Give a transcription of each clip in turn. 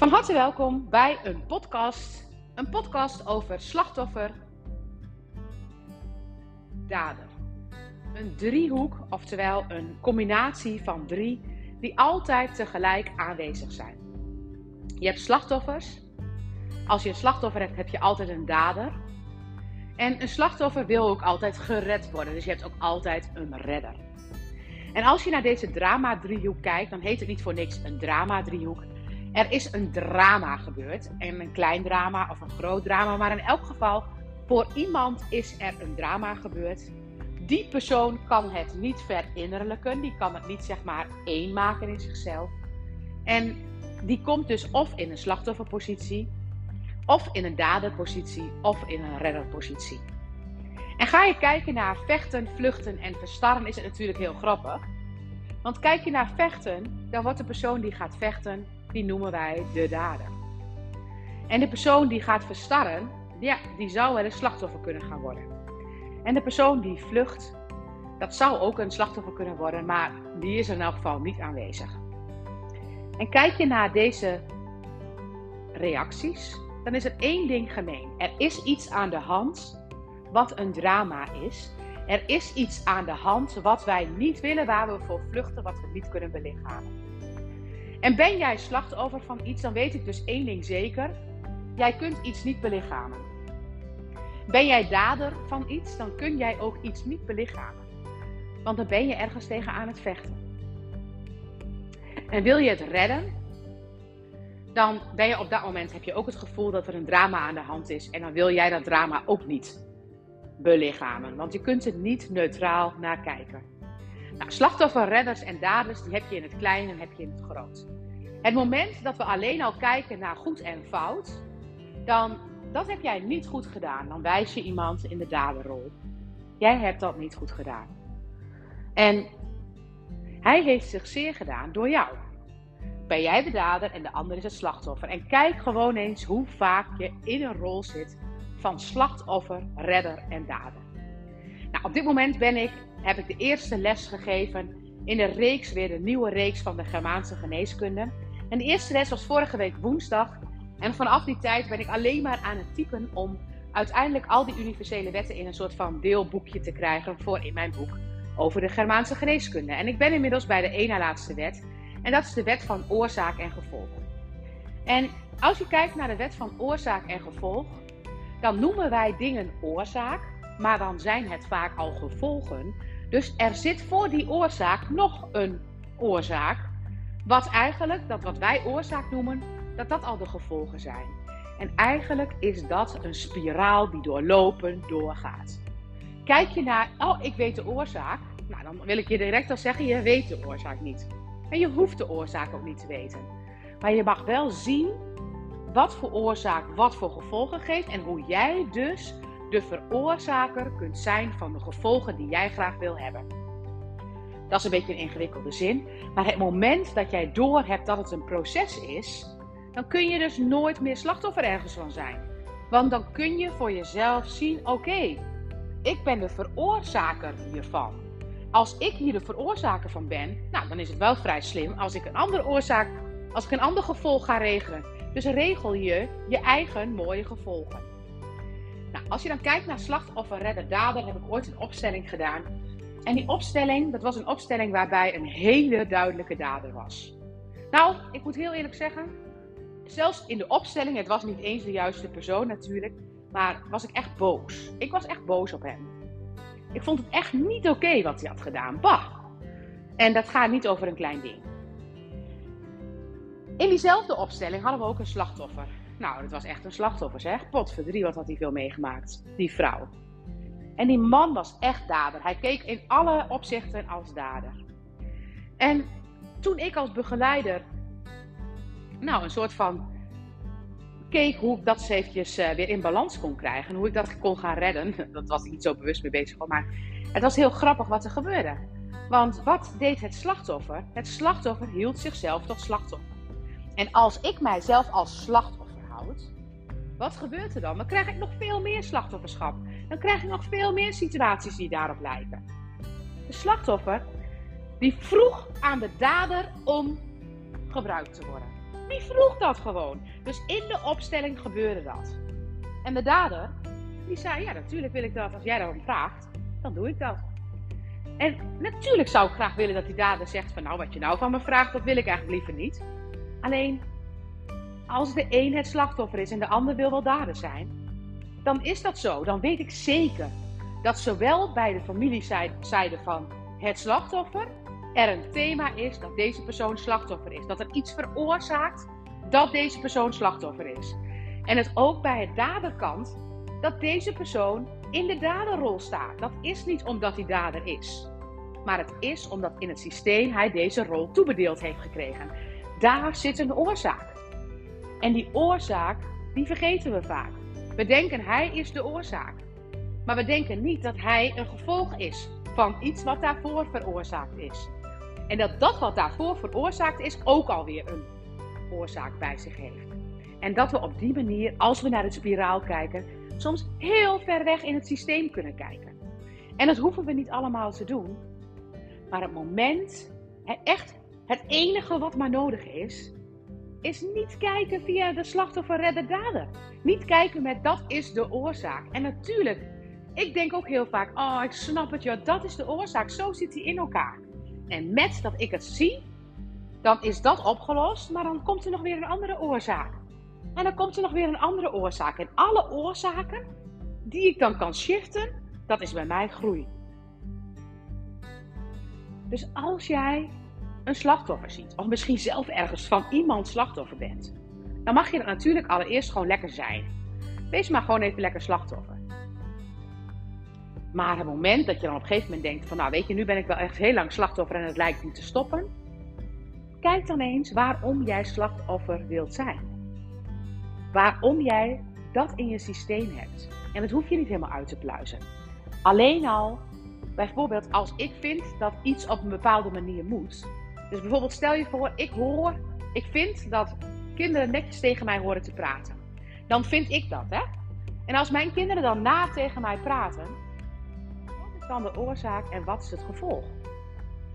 Van harte welkom bij een podcast. Een podcast over slachtoffer, dader. Een driehoek, oftewel een combinatie van drie die altijd tegelijk aanwezig zijn. Je hebt slachtoffers. Als je een slachtoffer hebt, heb je altijd een dader. En een slachtoffer wil ook altijd gered worden. Dus je hebt ook altijd een redder. En als je naar deze drama-driehoek kijkt, dan heet het niet voor niks een drama-driehoek. Er is een drama gebeurd. En een klein drama of een groot drama. Maar in elk geval, voor iemand is er een drama gebeurd. Die persoon kan het niet verinnerlijken. Die kan het niet zeg maar één maken in zichzelf. En die komt dus of in een slachtofferpositie, of in een daderpositie, of in een redderpositie. En ga je kijken naar vechten, vluchten en verstarren, is het natuurlijk heel grappig. Want kijk je naar vechten, dan wordt de persoon die gaat vechten, die noemen wij de dader. En de persoon die gaat verstarren, ja, die zou wel een slachtoffer kunnen gaan worden. En de persoon die vlucht, dat zou ook een slachtoffer kunnen worden, maar die is in elk geval niet aanwezig. En kijk je naar deze reacties, dan is er één ding gemeen. Er is iets aan de hand wat een drama is. Er is iets aan de hand wat wij niet willen, waar we voor vluchten, wat we niet kunnen belichamen. En ben jij slachtoffer van iets, dan weet ik dus één ding zeker. Jij kunt iets niet belichamen. Ben jij dader van iets, dan kun jij ook iets niet belichamen. Want dan ben je ergens tegen aan het vechten. En wil je het redden, dan ben je op dat moment, heb je ook het gevoel dat er een drama aan de hand is. En dan wil jij dat drama ook niet belichamen. Want je kunt er niet neutraal naar kijken. Nou, slachtoffer, redders en daders, die heb je in het klein en heb je in het groot. Het moment dat we alleen al kijken naar goed en fout, dan dat heb jij niet goed gedaan. Dan wijs je iemand in de daderrol. Jij hebt dat niet goed gedaan. En hij heeft zich zeer gedaan door jou. Ben jij de dader en de ander is het slachtoffer. En kijk gewoon eens hoe vaak je in een rol zit van slachtoffer, redder en dader. Nou, op dit moment ben ik, heb ik de eerste les gegeven in de reeks, weer de nieuwe reeks van de Germaanse geneeskunde. En de eerste les was vorige week woensdag. En vanaf die tijd ben ik alleen maar aan het typen om uiteindelijk al die universele wetten in een soort van deelboekje te krijgen voor in mijn boek over de Germaanse geneeskunde. En ik ben inmiddels bij de ene laatste wet. En dat is de wet van oorzaak en gevolg. En als je kijkt naar de wet van oorzaak en gevolg, dan noemen wij dingen oorzaak, maar dan zijn het vaak al gevolgen. Dus er zit voor die oorzaak nog een oorzaak, wat eigenlijk, dat wat wij oorzaak noemen, dat dat al de gevolgen zijn. En eigenlijk is dat een spiraal die doorlopen doorgaat. Kijk je naar, oh ik weet de oorzaak, nou dan wil ik je direct al zeggen, je weet de oorzaak niet. En je hoeft de oorzaak ook niet te weten. Maar je mag wel zien wat voor oorzaak wat voor gevolgen geeft en hoe jij dus de veroorzaker kunt zijn van de gevolgen die jij graag wil hebben. Dat is een beetje een ingewikkelde zin, maar het moment dat jij doorhebt dat het een proces is, dan kun je dus nooit meer slachtoffer ergens van zijn. Want dan kun je voor jezelf zien: oké, ik ben de veroorzaker hiervan. Als ik hier de veroorzaker van ben, nou, dan is het wel vrij slim als ik een andere oorzaak, als ik een ander gevolg ga regelen. Dus regel je je eigen mooie gevolgen. Als je dan kijkt naar slachtoffer, redder, dader, heb ik ooit een opstelling gedaan. En die opstelling, dat was een opstelling waarbij een hele duidelijke dader was. Nou, ik moet heel eerlijk zeggen, zelfs in de opstelling, het was niet eens de juiste persoon natuurlijk, maar was ik echt boos. Ik was echt boos op hem. Ik vond het echt niet oké wat hij had gedaan. Bah! En dat gaat niet over een klein ding. In diezelfde opstelling hadden we ook een slachtoffer. Nou, dat was echt een slachtoffer, zeg. Potverdrie, wat had hij veel meegemaakt, die vrouw. En die man was echt dader. Hij keek in alle opzichten als dader. En toen ik als begeleider, nou, een soort van keek hoe ik dat eens eventjes uh, weer in balans kon krijgen. Hoe ik dat kon gaan redden. Dat was ik niet zo bewust mee bezig. Maar het was heel grappig wat er gebeurde. Want wat deed het slachtoffer? Het slachtoffer hield zichzelf tot slachtoffer. En als ik mijzelf als slachtoffer wat gebeurt er dan? Dan krijg ik nog veel meer slachtofferschap. Dan krijg ik nog veel meer situaties die daarop lijken. De slachtoffer die vroeg aan de dader om gebruikt te worden. Die vroeg dat gewoon. Dus in de opstelling gebeurde dat. En de dader, die zei, ja natuurlijk wil ik dat. Als jij daarom vraagt, dan doe ik dat. En natuurlijk zou ik graag willen dat die dader zegt van nou wat je nou van me vraagt, dat wil ik eigenlijk liever niet. Alleen als de een het slachtoffer is en de ander wil wel dader zijn, dan is dat zo. Dan weet ik zeker dat zowel bij de familiezijde van het slachtoffer er een thema is dat deze persoon slachtoffer is. Dat er iets veroorzaakt dat deze persoon slachtoffer is. En het ook bij het daderkant dat deze persoon in de daderrol staat. Dat is niet omdat hij dader is. Maar het is omdat in het systeem hij deze rol toebedeeld heeft gekregen. Daar zit een oorzaak. En die oorzaak, die vergeten we vaak. We denken hij is de oorzaak. Maar we denken niet dat hij een gevolg is van iets wat daarvoor veroorzaakt is. En dat dat wat daarvoor veroorzaakt is ook alweer een oorzaak bij zich heeft. En dat we op die manier, als we naar de spiraal kijken, soms heel ver weg in het systeem kunnen kijken. En dat hoeven we niet allemaal te doen. Maar het moment, echt het enige wat maar nodig is, is niet kijken via de slachtoffer redder dader. Niet kijken met dat is de oorzaak. En natuurlijk, ik denk ook heel vaak, oh ik snap het, ja, dat is de oorzaak. Zo zit hij in elkaar. En met dat ik het zie, dan is dat opgelost, maar dan komt er nog weer een andere oorzaak. En dan komt er nog weer een andere oorzaak. En alle oorzaken die ik dan kan shiften, dat is bij mij groei. Dus als jij een slachtoffer ziet, of misschien zelf ergens van iemand slachtoffer bent, dan mag je dat natuurlijk allereerst gewoon lekker zijn. Wees maar gewoon even lekker slachtoffer. Maar het moment dat je dan op een gegeven moment denkt van nou weet je, nu ben ik wel echt heel lang slachtoffer en het lijkt niet te stoppen. Kijk dan eens waarom jij slachtoffer wilt zijn. Waarom jij dat in je systeem hebt. En dat hoef je niet helemaal uit te pluizen. Alleen al, bijvoorbeeld als ik vind dat iets op een bepaalde manier moet. Dus bijvoorbeeld stel je voor, ik hoor, ik vind dat kinderen netjes tegen mij horen te praten. Dan vind ik dat, hè? En als mijn kinderen dan na tegen mij praten, wat is dan de oorzaak en wat is het gevolg?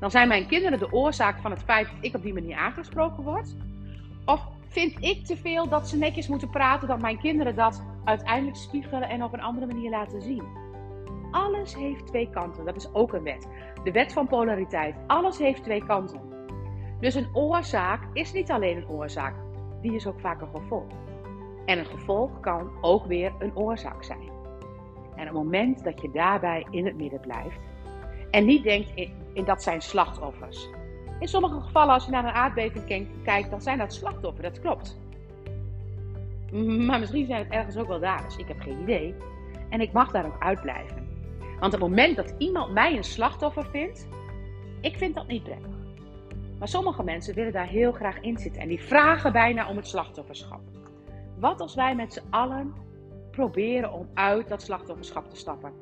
Dan zijn mijn kinderen de oorzaak van het feit dat ik op die manier aangesproken word? Of vind ik te veel dat ze netjes moeten praten, dat mijn kinderen dat uiteindelijk spiegelen en op een andere manier laten zien? Alles heeft twee kanten. Dat is ook een wet. De wet van polariteit. Alles heeft twee kanten. Dus een oorzaak is niet alleen een oorzaak, die is ook vaak een gevolg. En een gevolg kan ook weer een oorzaak zijn. En het moment dat je daarbij in het midden blijft en niet denkt in, dat zijn slachtoffers. In sommige gevallen, als je naar een aardbeving kijkt, dan zijn dat slachtoffers, dat klopt. Maar misschien zijn het ergens ook wel daders. Ik heb geen idee. En ik mag daar ook uitblijven. Want het moment dat iemand mij een slachtoffer vindt, ik vind dat niet prettig. Maar sommige mensen willen daar heel graag in zitten en die vragen bijna om het slachtofferschap. Wat als wij met z'n allen proberen om uit dat slachtofferschap te stappen?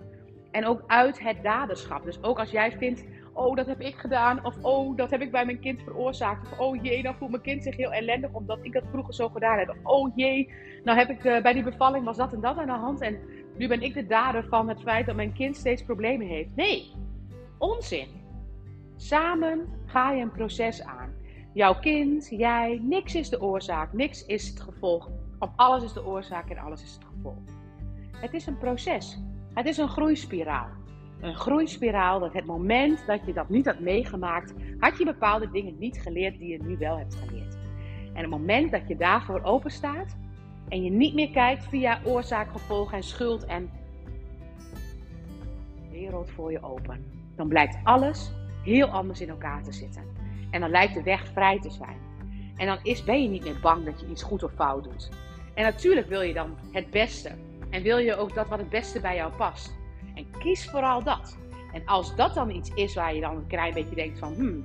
En ook uit het daderschap. Dus ook als jij vindt, oh dat heb ik gedaan, of oh dat heb ik bij mijn kind veroorzaakt, of oh jee, dan voelt mijn kind zich heel ellendig omdat ik dat vroeger zo gedaan heb. Oh jee, nou heb ik uh, bij die bevalling was dat en dat aan de hand en nu ben ik de dader van het feit dat mijn kind steeds problemen heeft. Nee, onzin. Samen ga je een proces aan. Jouw kind, jij, niks is de oorzaak, niks is het gevolg. Of alles is de oorzaak en alles is het gevolg. Het is een proces. Het is een groeispiraal. Een groeispiraal dat het moment dat je dat niet had meegemaakt, had je bepaalde dingen niet geleerd die je nu wel hebt geleerd. En het moment dat je daarvoor open staat en je niet meer kijkt via oorzaak, gevolg en schuld en wereld voor je open, dan blijkt alles heel anders in elkaar te zitten. En dan lijkt de weg vrij te zijn. En dan is, ben je niet meer bang dat je iets goed of fout doet. En natuurlijk wil je dan het beste. En wil je ook dat wat het beste bij jou past. En kies vooral dat. En als dat dan iets is waar je dan een klein beetje denkt van... Hmm,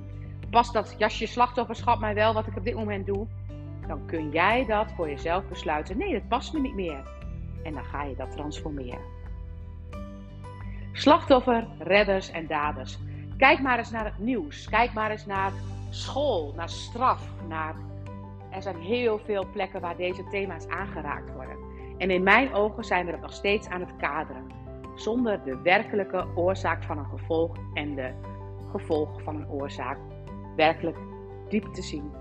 past dat jasje slachtofferschap mij wel wat ik op dit moment doe? Dan kun jij dat voor jezelf besluiten. Nee, dat past me niet meer. En dan ga je dat transformeren. Slachtoffer, redders en daders. Kijk maar eens naar het nieuws. Kijk maar eens naar school, naar straf. Naar... Er zijn heel veel plekken waar deze thema's aangeraakt worden. En in mijn ogen zijn we het nog steeds aan het kaderen. Zonder de werkelijke oorzaak van een gevolg en de gevolg van een oorzaak werkelijk diep te zien.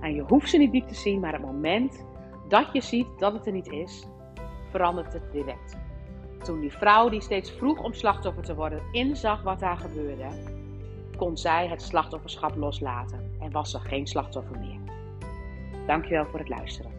En je hoeft ze niet diep te zien, maar het moment dat je ziet dat het er niet is, verandert het direct. Toen die vrouw die steeds vroeg om slachtoffer te worden inzag wat daar gebeurde, kon zij het slachtofferschap loslaten en was ze geen slachtoffer meer. Dankjewel voor het luisteren.